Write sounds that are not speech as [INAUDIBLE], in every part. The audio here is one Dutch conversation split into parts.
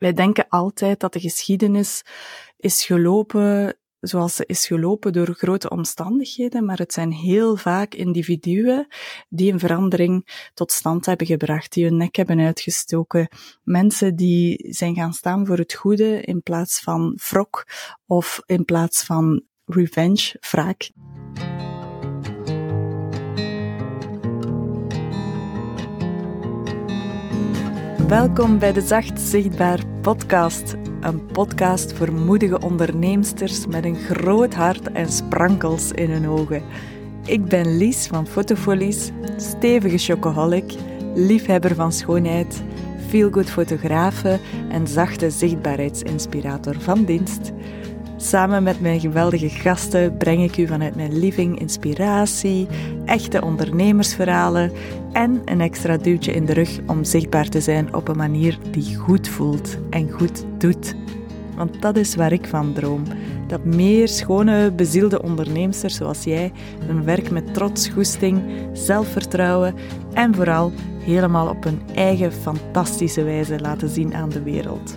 Wij denken altijd dat de geschiedenis is gelopen zoals ze is gelopen door grote omstandigheden, maar het zijn heel vaak individuen die een verandering tot stand hebben gebracht, die hun nek hebben uitgestoken. Mensen die zijn gaan staan voor het goede in plaats van wrok of in plaats van revenge, wraak. Welkom bij de Zacht Zichtbaar podcast. Een podcast voor moedige onderneemsters met een groot hart en sprankels in hun ogen. Ik ben Lies van Fotofolies, stevige chocoholic, liefhebber van schoonheid, feelgood fotografe en zachte zichtbaarheidsinspirator van dienst. Samen met mijn geweldige gasten breng ik u vanuit mijn living inspiratie, echte ondernemersverhalen en een extra duwtje in de rug om zichtbaar te zijn op een manier die goed voelt en goed doet. Want dat is waar ik van droom. Dat meer schone, bezielde onderneemsters zoals jij hun werk met trots, goesting, zelfvertrouwen en vooral helemaal op hun eigen fantastische wijze laten zien aan de wereld.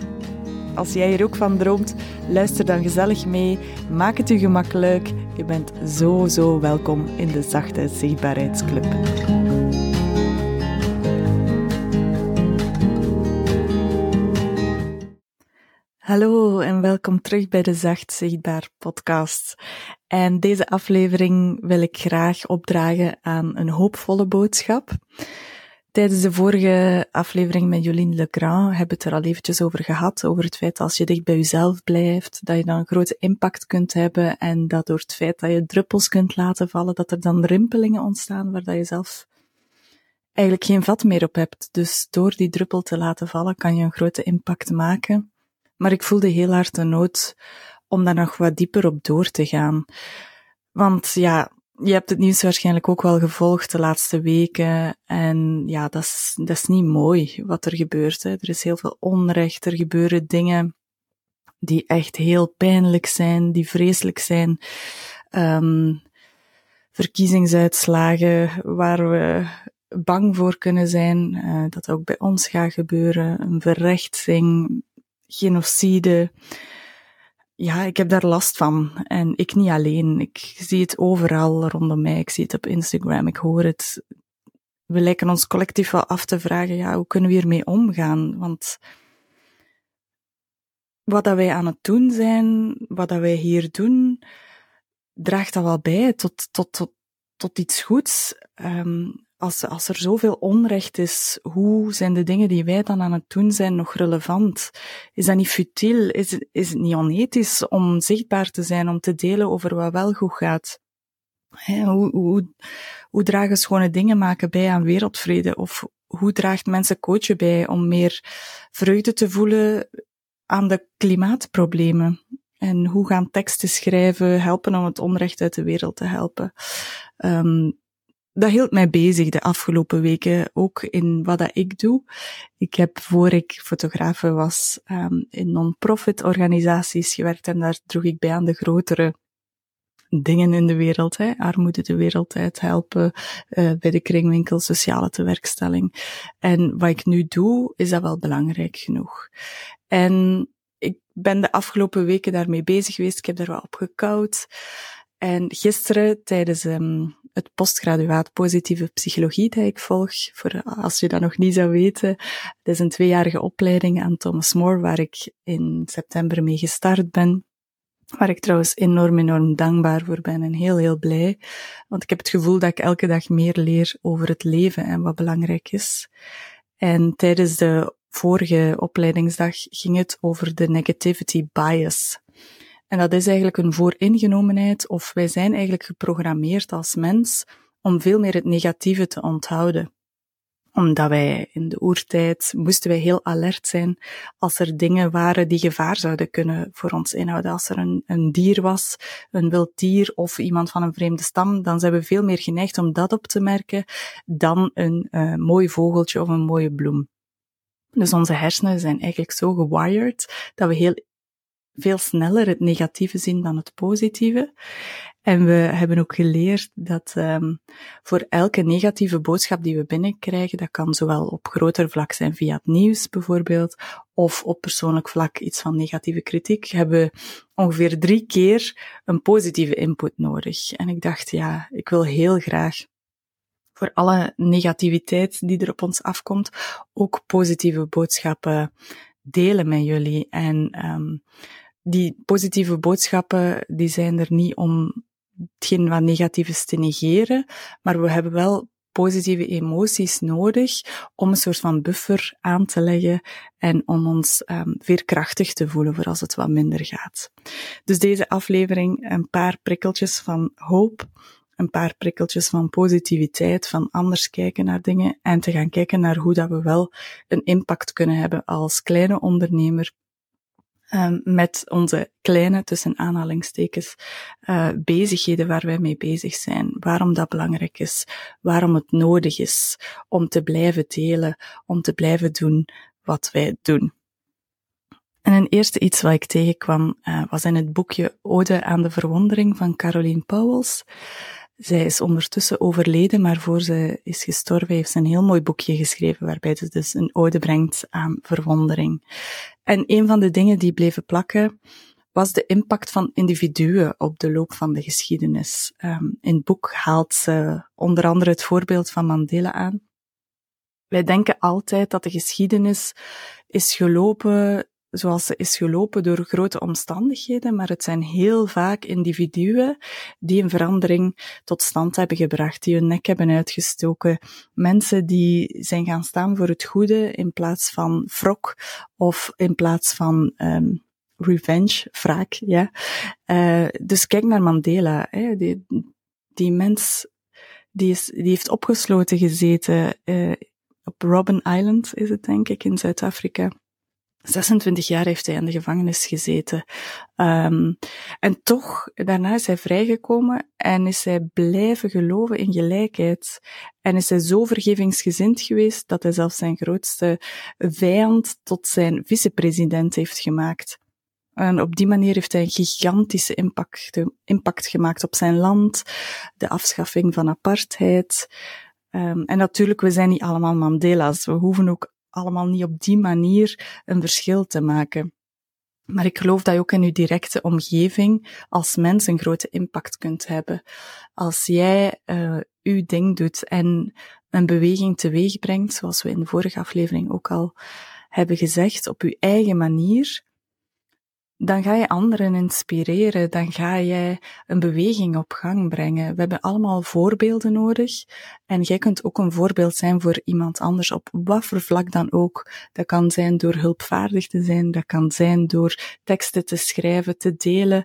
Als jij er ook van droomt, luister dan gezellig mee. Maak het u gemakkelijk. Je bent zo, zo welkom in de Zachte Zichtbaarheidsclub. Hallo en welkom terug bij de Zacht Zichtbaar podcast. En deze aflevering wil ik graag opdragen aan een hoopvolle boodschap. Tijdens de vorige aflevering met Jolien Legrand hebben we het er al eventjes over gehad, over het feit dat als je dicht bij jezelf blijft, dat je dan een grote impact kunt hebben en dat door het feit dat je druppels kunt laten vallen, dat er dan rimpelingen ontstaan waar dat je zelf eigenlijk geen vat meer op hebt. Dus door die druppel te laten vallen kan je een grote impact maken. Maar ik voelde heel hard de nood om daar nog wat dieper op door te gaan. Want ja, je hebt het nieuws waarschijnlijk ook wel gevolgd de laatste weken. En ja, dat is, dat is niet mooi wat er gebeurt. Hè. Er is heel veel onrecht, er gebeuren dingen die echt heel pijnlijk zijn, die vreselijk zijn. Um, verkiezingsuitslagen waar we bang voor kunnen zijn, uh, dat ook bij ons gaat gebeuren. Een verrechtsing, genocide ja, ik heb daar last van. En ik niet alleen. Ik zie het overal rondom mij. Ik zie het op Instagram. Ik hoor het. We lijken ons collectief wel af te vragen, ja, hoe kunnen we hiermee omgaan? Want wat dat wij aan het doen zijn, wat dat wij hier doen, draagt dat wel bij tot, tot, tot, tot iets goeds. Um, als, als er zoveel onrecht is, hoe zijn de dingen die wij dan aan het doen zijn nog relevant? Is dat niet futiel? Is, is het niet onethisch om zichtbaar te zijn, om te delen over wat wel goed gaat? hoe, hoe, hoe dragen schone dingen maken bij aan wereldvrede? Of hoe draagt mensen coachen bij om meer vreugde te voelen aan de klimaatproblemen? En hoe gaan teksten schrijven helpen om het onrecht uit de wereld te helpen? Um, dat hield mij bezig de afgelopen weken, ook in wat dat ik doe. Ik heb, voor ik fotografe was, um, in non-profit organisaties gewerkt en daar droeg ik bij aan de grotere dingen in de wereld, hè, armoede de wereld uit helpen, uh, bij de kringwinkel, sociale tewerkstelling. En wat ik nu doe, is dat wel belangrijk genoeg. En ik ben de afgelopen weken daarmee bezig geweest, ik heb daar wel op gekoud. En gisteren, tijdens um, het postgraduaat positieve psychologie dat ik volg, voor als je dat nog niet zou weten. Het is een tweejarige opleiding aan Thomas More, waar ik in september mee gestart ben. Waar ik trouwens enorm, enorm dankbaar voor ben en heel, heel blij. Want ik heb het gevoel dat ik elke dag meer leer over het leven en wat belangrijk is. En tijdens de vorige opleidingsdag ging het over de negativity bias. En dat is eigenlijk een vooringenomenheid, of wij zijn eigenlijk geprogrammeerd als mens om veel meer het negatieve te onthouden. Omdat wij in de oertijd moesten wij heel alert zijn als er dingen waren die gevaar zouden kunnen voor ons inhouden. Als er een, een dier was, een wild dier of iemand van een vreemde stam, dan zijn we veel meer geneigd om dat op te merken dan een uh, mooi vogeltje of een mooie bloem. Dus onze hersenen zijn eigenlijk zo gewired dat we heel veel sneller het negatieve zien dan het positieve. En we hebben ook geleerd dat um, voor elke negatieve boodschap die we binnenkrijgen, dat kan zowel op groter vlak zijn via het nieuws bijvoorbeeld, of op persoonlijk vlak iets van negatieve kritiek, hebben ongeveer drie keer een positieve input nodig. En ik dacht, ja, ik wil heel graag voor alle negativiteit die er op ons afkomt, ook positieve boodschappen delen met jullie. En um, die positieve boodschappen, die zijn er niet om hetgeen wat negatief is te negeren, maar we hebben wel positieve emoties nodig om een soort van buffer aan te leggen en om ons um, veerkrachtig te voelen voor als het wat minder gaat. Dus deze aflevering een paar prikkeltjes van hoop, een paar prikkeltjes van positiviteit, van anders kijken naar dingen en te gaan kijken naar hoe dat we wel een impact kunnen hebben als kleine ondernemer um, met onze kleine, tussen aanhalingstekens, uh, bezigheden waar wij mee bezig zijn. Waarom dat belangrijk is, waarom het nodig is om te blijven delen, om te blijven doen wat wij doen. En een eerste iets wat ik tegenkwam uh, was in het boekje Ode aan de Verwondering van Caroline Pauwels. Zij is ondertussen overleden, maar voor ze is gestorven heeft ze een heel mooi boekje geschreven waarbij ze dus een ode brengt aan verwondering. En een van de dingen die bleven plakken was de impact van individuen op de loop van de geschiedenis. Um, in het boek haalt ze onder andere het voorbeeld van Mandela aan. Wij denken altijd dat de geschiedenis is gelopen zoals ze is gelopen door grote omstandigheden, maar het zijn heel vaak individuen die een verandering tot stand hebben gebracht, die hun nek hebben uitgestoken, mensen die zijn gaan staan voor het goede in plaats van wrok of in plaats van um, revenge, wraak, ja. Uh, dus kijk naar Mandela, hè, die, die mens die, is, die heeft opgesloten gezeten uh, op Robben Island, is het denk ik, in Zuid-Afrika. 26 jaar heeft hij in de gevangenis gezeten. Um, en toch, daarna is hij vrijgekomen en is hij blijven geloven in gelijkheid. En is hij zo vergevingsgezind geweest dat hij zelfs zijn grootste vijand tot zijn vicepresident heeft gemaakt. En op die manier heeft hij een gigantische impact, impact gemaakt op zijn land, de afschaffing van apartheid. Um, en natuurlijk, we zijn niet allemaal Mandela's. We hoeven ook allemaal niet op die manier een verschil te maken. Maar ik geloof dat je ook in je directe omgeving als mens een grote impact kunt hebben. Als jij uh, uw ding doet en een beweging teweeg brengt, zoals we in de vorige aflevering ook al hebben gezegd, op uw eigen manier, dan ga je anderen inspireren, dan ga jij een beweging op gang brengen. We hebben allemaal voorbeelden nodig en jij kunt ook een voorbeeld zijn voor iemand anders op wat voor vlak dan ook. Dat kan zijn door hulpvaardig te zijn, dat kan zijn door teksten te schrijven, te delen,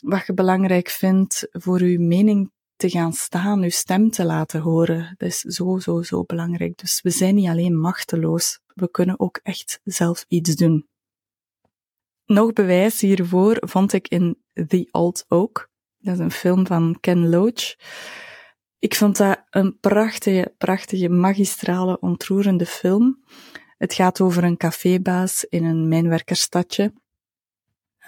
wat je belangrijk vindt voor je mening te gaan staan, uw stem te laten horen. Dat is zo, zo, zo belangrijk. Dus we zijn niet alleen machteloos, we kunnen ook echt zelf iets doen. Nog bewijs hiervoor vond ik in The Old Oak. Dat is een film van Ken Loach. Ik vond dat een prachtige, prachtige, magistrale, ontroerende film. Het gaat over een cafébaas in een mijnwerkerstadje.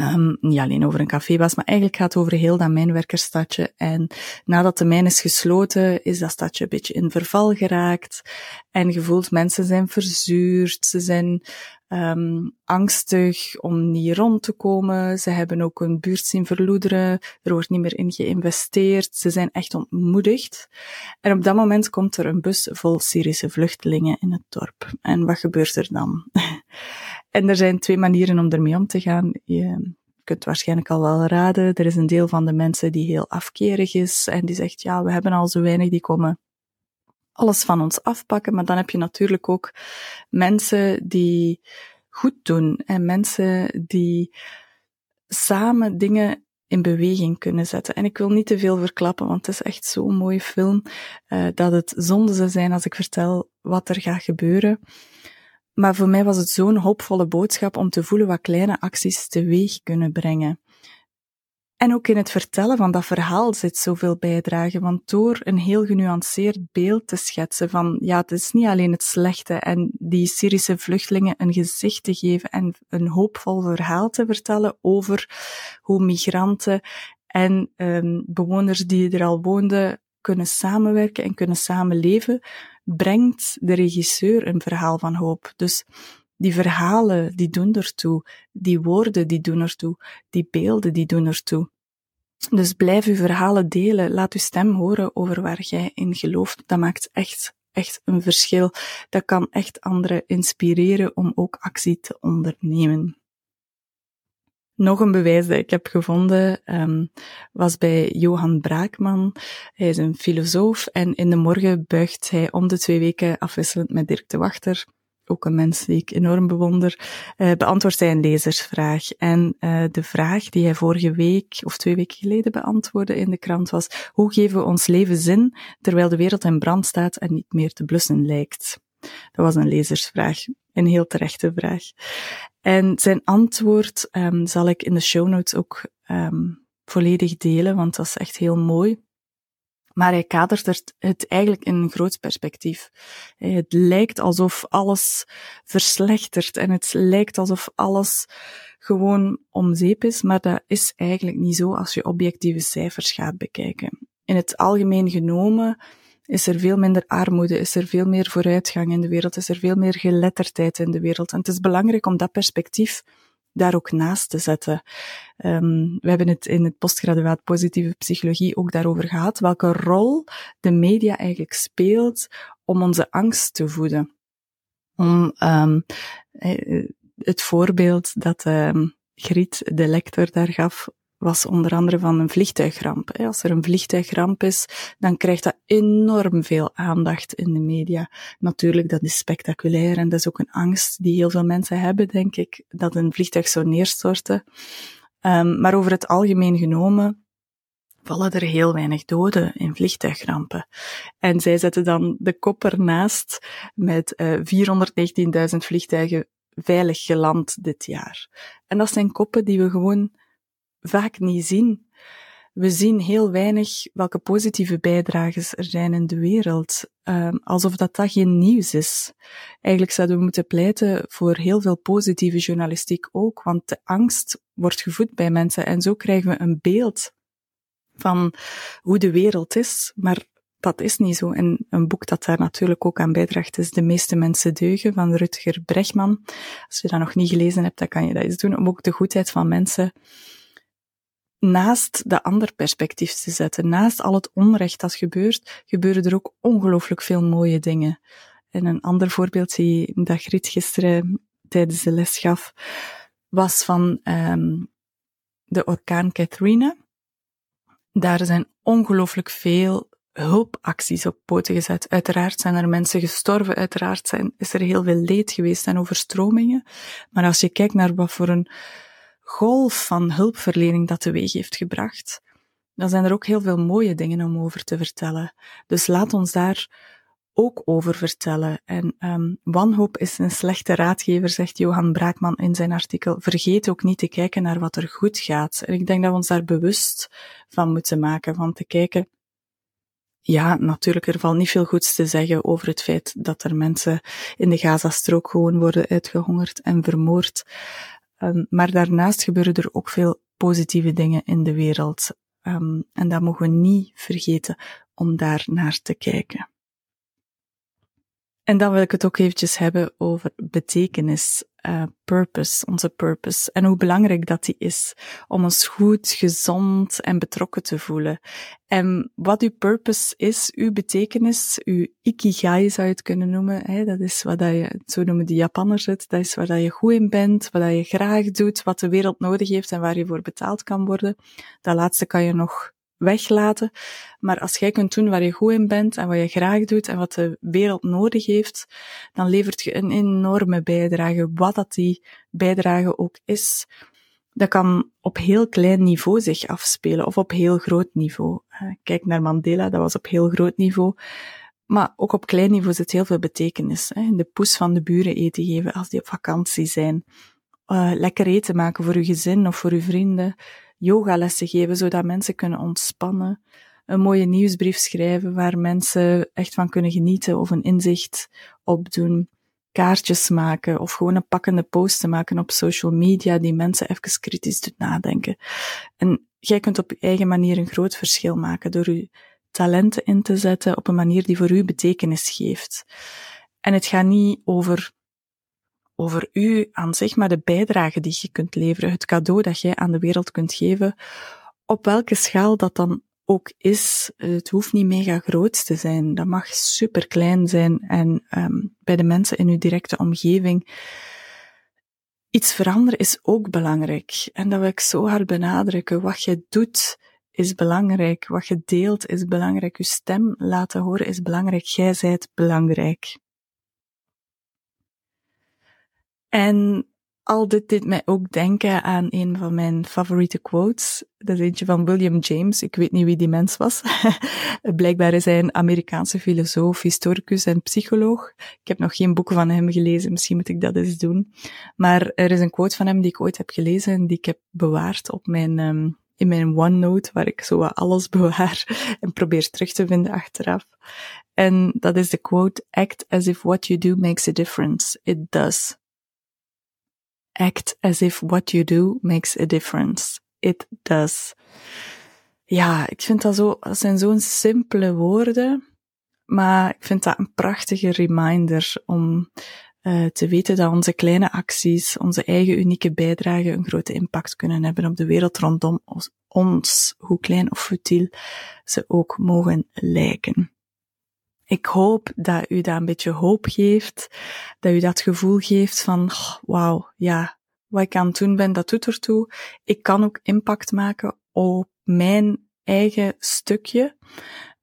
Um, niet alleen over een cafébaas, maar eigenlijk gaat het over heel dat mijnwerkerstadje. En nadat de mijn is gesloten, is dat stadje een beetje in verval geraakt. En je voelt, mensen zijn verzuurd, ze zijn um, angstig om niet rond te komen. Ze hebben ook een buurt zien verloederen. Er wordt niet meer in geïnvesteerd. Ze zijn echt ontmoedigd. En op dat moment komt er een bus vol Syrische vluchtelingen in het dorp. En wat gebeurt er dan? [LAUGHS] en er zijn twee manieren om ermee om te gaan. Je kunt waarschijnlijk al wel raden. Er is een deel van de mensen die heel afkerig is en die zegt, ja, we hebben al zo weinig, die komen alles van ons afpakken. Maar dan heb je natuurlijk ook mensen die goed doen en mensen die samen dingen in beweging kunnen zetten. En ik wil niet te veel verklappen, want het is echt zo'n mooie film, uh, dat het zonde zou zijn als ik vertel wat er gaat gebeuren. Maar voor mij was het zo'n hoopvolle boodschap om te voelen wat kleine acties teweeg kunnen brengen. En ook in het vertellen van dat verhaal zit zoveel bijdrage, want door een heel genuanceerd beeld te schetsen van, ja, het is niet alleen het slechte en die Syrische vluchtelingen een gezicht te geven en een hoopvol verhaal te vertellen over hoe migranten en um, bewoners die er al woonden kunnen samenwerken en kunnen samenleven, brengt de regisseur een verhaal van hoop. Dus Die verhalen, die doen ertoe. Die woorden, die doen ertoe. Die beelden, die doen ertoe. Dus blijf uw verhalen delen. Laat uw stem horen over waar jij in gelooft. Dat maakt echt, echt een verschil. Dat kan echt anderen inspireren om ook actie te ondernemen. Nog een bewijs dat ik heb gevonden um, was bij Johan Braakman. Hij is een filosoof en in de morgen buigt hij om de twee weken afwisselend met Dirk de Wachter ook een mens die ik enorm bewonder, uh, beantwoordt hij een lezersvraag. En uh, de vraag die hij vorige week of twee weken geleden beantwoordde in de krant was, hoe geven we ons leven zin terwijl de wereld in brand staat en niet meer te blussen lijkt? Dat was een lezersvraag. Een heel terechte vraag. En zijn antwoord um, zal ik in de show notes ook um, volledig delen, want dat is echt heel mooi. Maar hij kadert het eigenlijk in een groot perspectief. Het lijkt alsof alles verslechtert en het lijkt alsof alles gewoon om zeep is, maar dat is eigenlijk niet zo als je objectieve cijfers gaat bekijken. In het algemeen genomen is er veel minder armoede, is er veel meer vooruitgang in de wereld, is er veel meer geletterdheid in de wereld. En het is belangrijk om dat perspectief daar ook naast te zetten. Um, we hebben het in het postgraduaat positieve psychologie ook daarover gehad, welke rol de media eigenlijk speelt om onze angst te voeden. Om um, het voorbeeld dat um, Griet, de lector, daar gaf was onder andere van een vliegtuigramp. Als er een vliegtuigramp is, dan krijgt dat enorm veel aandacht in de media. Natuurlijk, dat is spectaculair en dat is ook een angst die heel veel mensen hebben, denk ik, dat een vliegtuig zou neerstorten. Um, maar over het algemeen genomen vallen er heel weinig doden in vliegtuigrampen. En zij zetten dan de kop ernaast met uh, 419.000 vliegtuigen veilig geland dit jaar. En dat zijn koppen die we gewoon vaak niet zien. We zien heel weinig welke positieve bijdrages er zijn in de wereld, um, alsof dat, dat geen nieuws is. Eigenlijk zouden we moeten pleiten voor heel veel positieve journalistiek ook, want de angst wordt gevoed bij mensen en zo krijgen we een beeld van hoe de wereld is, maar dat is niet zo. En een boek dat daar natuurlijk ook aan bijdraagt is De meeste mensen deugen van Rutger Bregman. Als je dat nog niet gelezen hebt, dan kan je dat eens doen, om ook de goedheid van mensen naast de ander perspectief te zetten. Naast al het onrecht dat gebeurt, gebeuren er ook ongelooflijk veel mooie dingen. En een ander voorbeeld die dat Griet gisteren tijdens de les gaf, was van um, de orkaan Katrina. Daar zijn ongelooflijk veel hulpacties op poten gezet. Uiteraard zijn er mensen gestorven, uiteraard zijn, is er heel veel leed geweest en overstromingen. Maar als je kijkt naar wat voor een golf van hulpverlening dat teweeg heeft gebracht, dan zijn er ook heel veel mooie dingen om over te vertellen. Dus laat ons daar ook over vertellen. En um, wanhoop is een slechte raadgever, zegt Johan Braakman in zijn artikel. Vergeet ook niet te kijken naar wat er goed gaat. En ik denk dat we ons daar bewust van moeten maken, van te kijken. Ja, natuurlijk, er valt niet veel goeds te zeggen over het feit dat er mensen in de Gazastrook gewoon worden uitgehongerd en vermoord. Um, maar daarnaast gebeuren er ook veel positieve dingen in de wereld. Um, en dat mogen we niet vergeten om daar naar te kijken. En dan wil ik het ook eventjes hebben over betekenis, uh, purpose, onze purpose. En hoe belangrijk dat die is om ons goed, gezond en betrokken te voelen. En wat uw purpose is, uw betekenis, uw ikigai zou je het kunnen noemen. Hè? Dat is wat dat je, zo noemen de Japanners het, dat is waar dat je goed in bent, wat dat je graag doet, wat de wereld nodig heeft en waar je voor betaald kan worden. Dat laatste kan je nog weglaten. Maar als jij kunt doen waar je goed in bent en wat je graag doet en wat de wereld nodig heeft, dan levert je een enorme bijdrage, wat dat die bijdrage ook is. Dat kan op heel klein niveau zich afspelen of op heel groot niveau. Eh, kijk naar Mandela, dat was op heel groot niveau. Maar ook op klein niveau zit heel veel betekenis. Hè. De poes van de buren eten geven als die op vakantie zijn. Uh, lekker eten maken voor uw gezin of voor uw vrienden yogalessen geven, zodat mensen kunnen ontspannen. Een mooie nieuwsbrief schrijven waar mensen echt van kunnen genieten of een inzicht opdoen. Kaartjes maken of gewoon een pakkende post te maken op social media die mensen even kritisch doet nadenken. En jij kunt op je eigen manier een groot verschil maken door je talenten in te zetten op een manier die voor u betekenis geeft. En het gaat niet over over u aan zich, maar de bijdrage die je kunt leveren, het cadeau dat jij aan de wereld kunt geven, op welke schaal dat dan ook is. Het hoeft niet mega groot te zijn. Dat mag super klein zijn en um, bij de mensen in uw directe omgeving. Iets veranderen is ook belangrijk. En dat wil ik zo hard benadrukken. Wat je doet is belangrijk. Wat je deelt is belangrijk. Je stem laten horen is belangrijk. Jij zijt belangrijk. En al dit deed mij ook denken aan een van mijn favoriete quotes. Dat is eentje van William James. Ik weet niet wie die mens was. [LAUGHS] Blijkbaar is hij een Amerikaanse filosoof, historicus en psycholoog. Ik heb nog geen boeken van hem gelezen. Misschien moet ik dat eens doen. Maar er is een quote van hem die ik ooit heb gelezen en die ik heb bewaard op mijn, um, in mijn OneNote, waar ik zo alles [LAUGHS] bewaar en probeer terug te vinden achteraf. En dat is de quote, act as if what you do makes a difference. It does. Act as if what you do makes a difference. It does. Ja, ik vind dat zo, dat zijn zo'n simpele woorden, maar ik vind dat een prachtige reminder om uh, te weten dat onze kleine acties, onze eigen unieke bijdrage een grote impact kunnen hebben op de wereld rondom ons, hoe klein of futiel ze ook mogen lijken. Ik hoop dat u dat een beetje hoop geeft, dat u dat gevoel geeft van, oh, wauw, ja, wat ik aan het doen ben, dat doet ertoe. Ik kan ook impact maken op mijn eigen stukje.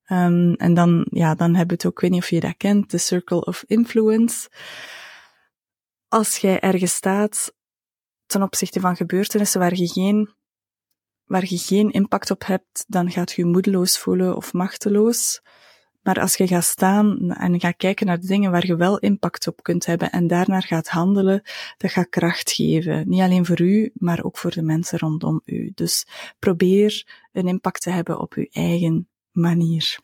Um, en dan, ja, dan hebben we het ook, ik weet niet of je dat kent, de Circle of Influence. Als jij ergens staat ten opzichte van gebeurtenissen waar je geen, waar je geen impact op hebt, dan gaat je moedeloos voelen of machteloos. Maar als je gaat staan en gaat kijken naar de dingen waar je wel impact op kunt hebben en daarnaar gaat handelen, dat gaat kracht geven. Niet alleen voor u, maar ook voor de mensen rondom u. Dus probeer een impact te hebben op uw eigen manier.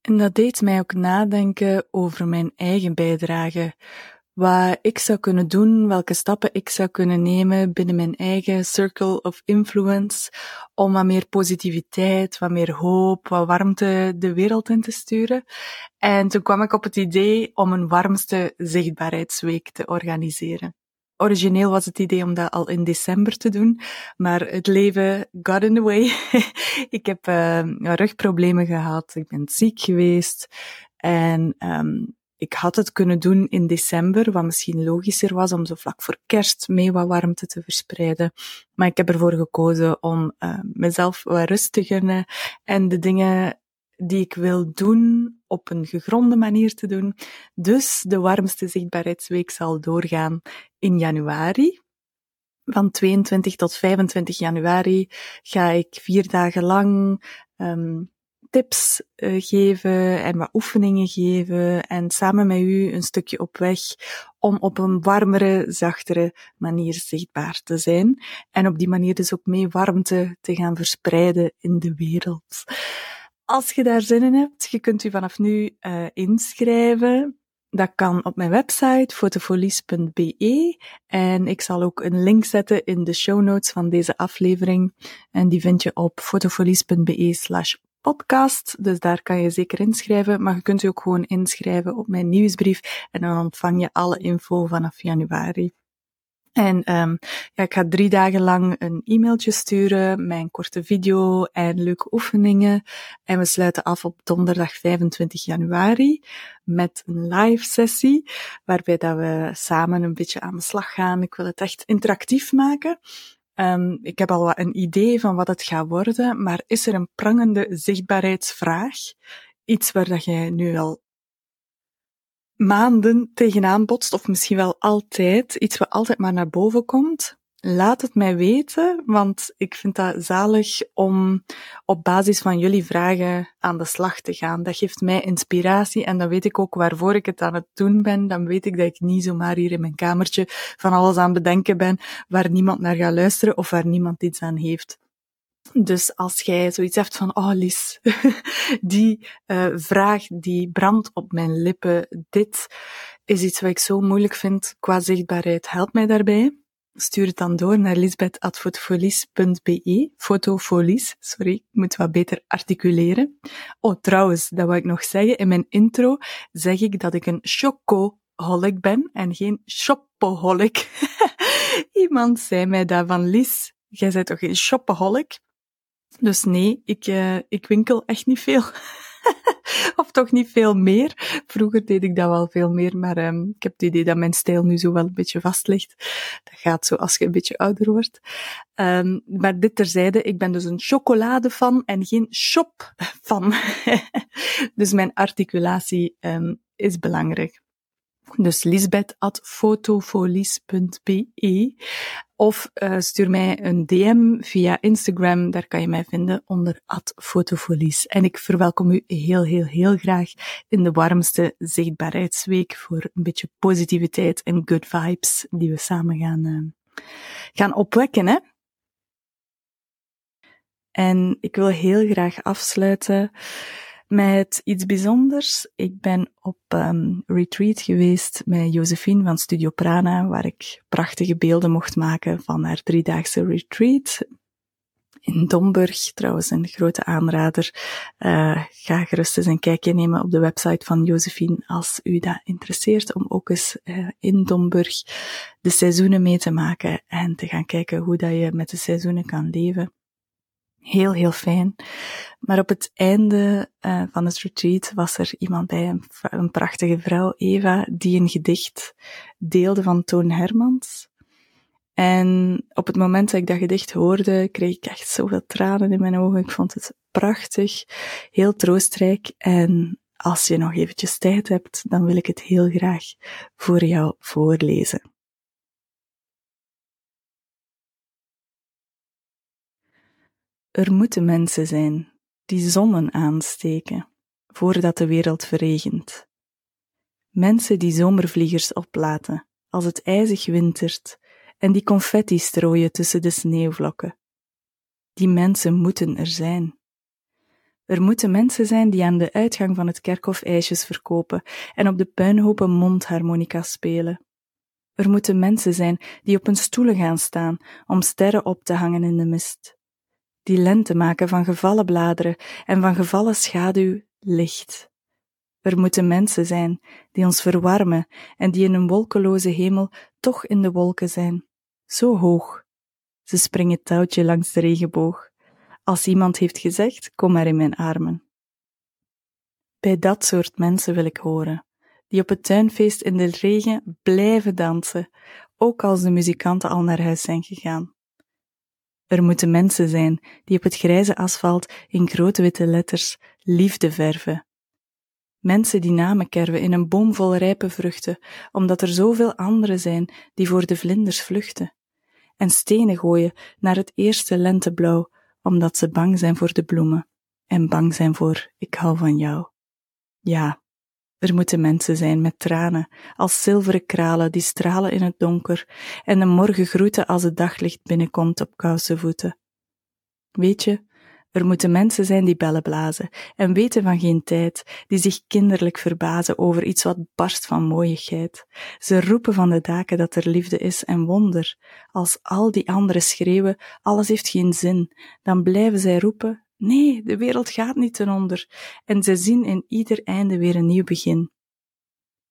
En dat deed mij ook nadenken over mijn eigen bijdrage wat ik zou kunnen doen, welke stappen ik zou kunnen nemen binnen mijn eigen circle of influence om wat meer positiviteit, wat meer hoop, wat warmte de wereld in te sturen. En toen kwam ik op het idee om een warmste zichtbaarheidsweek te organiseren. Origineel was het idee om dat al in december te doen, maar het leven got in the way. [LAUGHS] ik heb uh, rugproblemen gehad, ik ben ziek geweest en um, ik had het kunnen doen in december, wat misschien logischer was om zo vlak voor kerst mee wat warmte te verspreiden. Maar ik heb ervoor gekozen om uh, mezelf wat rust te en de dingen die ik wil doen op een gegronde manier te doen. Dus de warmste zichtbaarheidsweek zal doorgaan in januari. Van 22 tot 25 januari ga ik vier dagen lang um, tips uh, geven en wat oefeningen geven en samen met u een stukje op weg om op een warmere, zachtere manier zichtbaar te zijn en op die manier dus ook mee warmte te gaan verspreiden in de wereld. Als je daar zin in hebt, je kunt u vanaf nu uh, inschrijven. Dat kan op mijn website fotofolies.be en ik zal ook een link zetten in de show notes van deze aflevering en die vind je op fotofolies.be slash podcast. Dus daar kan je zeker inschrijven. Maar je kunt je ook gewoon inschrijven op mijn nieuwsbrief. En dan ontvang je alle info vanaf januari. En um, ja, ik ga drie dagen lang een e-mailtje sturen, mijn korte video en leuke oefeningen. En we sluiten af op donderdag 25 januari met een live sessie, waarbij dat we samen een beetje aan de slag gaan. Ik wil het echt interactief maken. Um, ik heb al een idee van wat het gaat worden, maar is er een prangende zichtbaarheidsvraag? Iets waar dat jij nu al maanden tegenaan botst, of misschien wel altijd, iets wat altijd maar naar boven komt? Laat het mij weten, want ik vind dat zalig om op basis van jullie vragen aan de slag te gaan. Dat geeft mij inspiratie en dan weet ik ook waarvoor ik het aan het doen ben. Dan weet ik dat ik niet zomaar hier in mijn kamertje van alles aan bedenken ben waar niemand naar gaat luisteren of waar niemand iets aan heeft. Dus als jij zoiets hebt van, oh Lies, [LAUGHS] die uh, vraag die brandt op mijn lippen, dit is iets wat ik zo moeilijk vind qua zichtbaarheid, help mij daarbij stuur het dan door naar lisbeth.fotofolies.be. Fotofolies, sorry, ik moet wat beter articuleren. Oh, trouwens, dat wil ik nog zeggen. In mijn intro zeg ik dat ik een choco shopaholic ben en geen shopaholic. [LAUGHS] Iemand zei mij dat van Lies, jij bent toch geen shopaholic? Dus nee, ik, uh, ik winkel echt niet veel. [LAUGHS] [LAUGHS] of toch niet veel meer. Vroeger deed ik dat wel veel meer, maar um, ik heb het idee dat mijn stijl nu zo wel een beetje vast ligt. Dat gaat zo als je een beetje ouder wordt. Um, maar dit terzijde, ik ben dus een chocoladefan en geen shopfan. [LAUGHS] dus mijn articulatie um, is belangrijk. Dus lisbeth at fotofolies.be of uh, stuur mij een DM via Instagram, daar kan je mij vinden onder fotofolies. En ik verwelkom u heel, heel, heel graag in de warmste zichtbaarheidsweek voor een beetje positiviteit en good vibes die we samen gaan, uh, gaan opwekken. Hè? En ik wil heel graag afsluiten met iets bijzonders. Ik ben op um, retreat geweest met Josephine van Studio Prana, waar ik prachtige beelden mocht maken van haar driedaagse retreat. In Domburg, trouwens een grote aanrader. Uh, ga gerust eens een kijkje nemen op de website van Josephine als u dat interesseert, om ook eens uh, in Domburg de seizoenen mee te maken en te gaan kijken hoe dat je met de seizoenen kan leven. Heel, heel fijn. Maar op het einde uh, van het retreat was er iemand bij, een, een, prachtige vrouw, Eva, die een gedicht deelde van Toon Hermans. En op het moment dat ik dat gedicht hoorde, kreeg ik echt zoveel tranen in mijn ogen. Ik vond het prachtig, heel troostrijk. En als je nog eventjes tijd hebt, dan wil ik het heel graag voor jou voorlezen. Er moeten mensen zijn die zonnen aansteken voordat de wereld verregent. Mensen die zomervliegers oplaten als het ijzig wintert en die confetti strooien tussen de sneeuwvlokken. Die mensen moeten er zijn. Er moeten mensen zijn die aan de uitgang van het kerkhof ijsjes verkopen en op de puinhopen mondharmonica spelen. Er moeten mensen zijn die op hun stoelen gaan staan om sterren op te hangen in de mist die lente maken van gevallen bladeren en van gevallen schaduw licht. Er moeten mensen zijn die ons verwarmen en die in een wolkeloze hemel toch in de wolken zijn, zo hoog. Ze springen touwtje langs de regenboog. Als iemand heeft gezegd, kom maar in mijn armen. Bij dat soort mensen wil ik horen, die op het tuinfeest in de regen blijven dansen, ook als de muzikanten al naar huis zijn gegaan. Er moeten mensen zijn die op het grijze asfalt in grote witte letters liefde verven. Mensen die namen kerven in een boom vol rijpe vruchten, omdat er zoveel anderen zijn die voor de vlinders vluchten. En stenen gooien naar het eerste lenteblauw, omdat ze bang zijn voor de bloemen en bang zijn voor ik hou van jou. Ja, er moeten mensen zijn met tranen, als zilveren kralen die stralen in het donker en de morgen groeten als het daglicht binnenkomt op koude voeten. Weet je, er moeten mensen zijn die bellen blazen en weten van geen tijd, die zich kinderlijk verbazen over iets wat barst van mooiigheid. Ze roepen van de daken dat er liefde is en wonder. Als al die anderen schreeuwen, alles heeft geen zin, dan blijven zij roepen, Nee, de wereld gaat niet ten onder en ze zien in ieder einde weer een nieuw begin.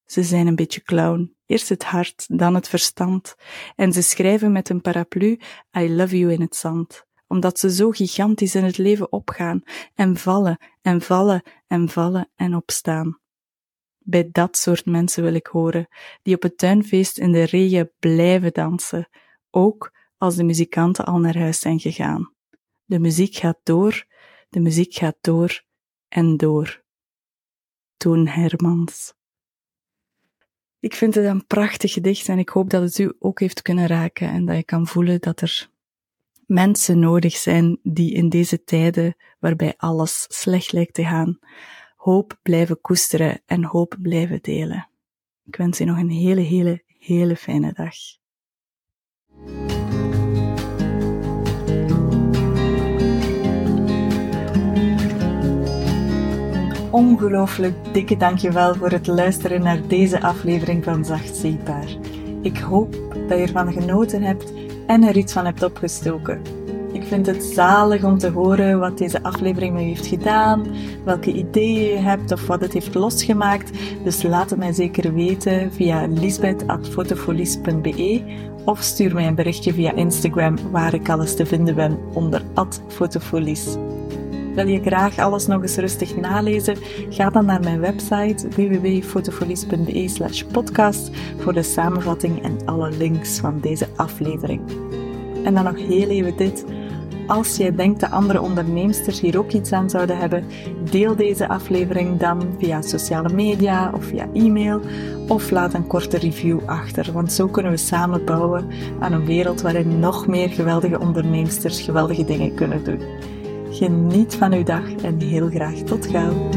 Ze zijn een beetje clown, eerst het hart, dan het verstand, en ze schrijven met een paraplu I love you in het zand, omdat ze zo gigantisch in het leven opgaan en vallen en vallen en vallen en opstaan. Bij dat soort mensen wil ik horen, die op het tuinfeest in de regen blijven dansen, ook als de muzikanten al naar huis zijn gegaan. De muziek gaat door de muziek gaat door en door. Toon Hermans. Ik vind het een prachtig gedicht en ik hoop dat het u ook heeft kunnen raken en dat je kan voelen dat er mensen nodig zijn die in deze tijden waarbij alles slecht lijkt te gaan, hoop blijven koesteren en hoop blijven delen. Ik wens u nog een hele, hele, hele fijne dag. Ongelooflijk dikke dankjewel voor het luisteren naar deze aflevering van Zacht Ik hoop dat je ervan genoten hebt en er iets van hebt opgestoken. Ik vind het zalig om te horen wat deze aflevering met heeft gedaan, welke ideeën je hebt of wat het heeft losgemaakt. Dus laat het mij zeker weten via lisbeth.fotofolies.be of stuur mij een berichtje via Instagram waar ik alles te vinden ben onder @fotofolies. Wil je graag alles nog eens rustig nalezen? Ga dan naar mijn website www.fotofolies.be slash podcast voor de samenvatting en alle links van deze aflevering. En dan nog heel even dit. Als jij denkt dat andere onderneemsters hier ook iets aan zouden hebben, deel deze aflevering dan via sociale media of via e-mail of laat een korte review achter, want zo kunnen we samen bouwen aan een wereld waarin nog meer geweldige onderneemsters geweldige dingen kunnen doen. Geniet van uw dag en heel graag tot gauw.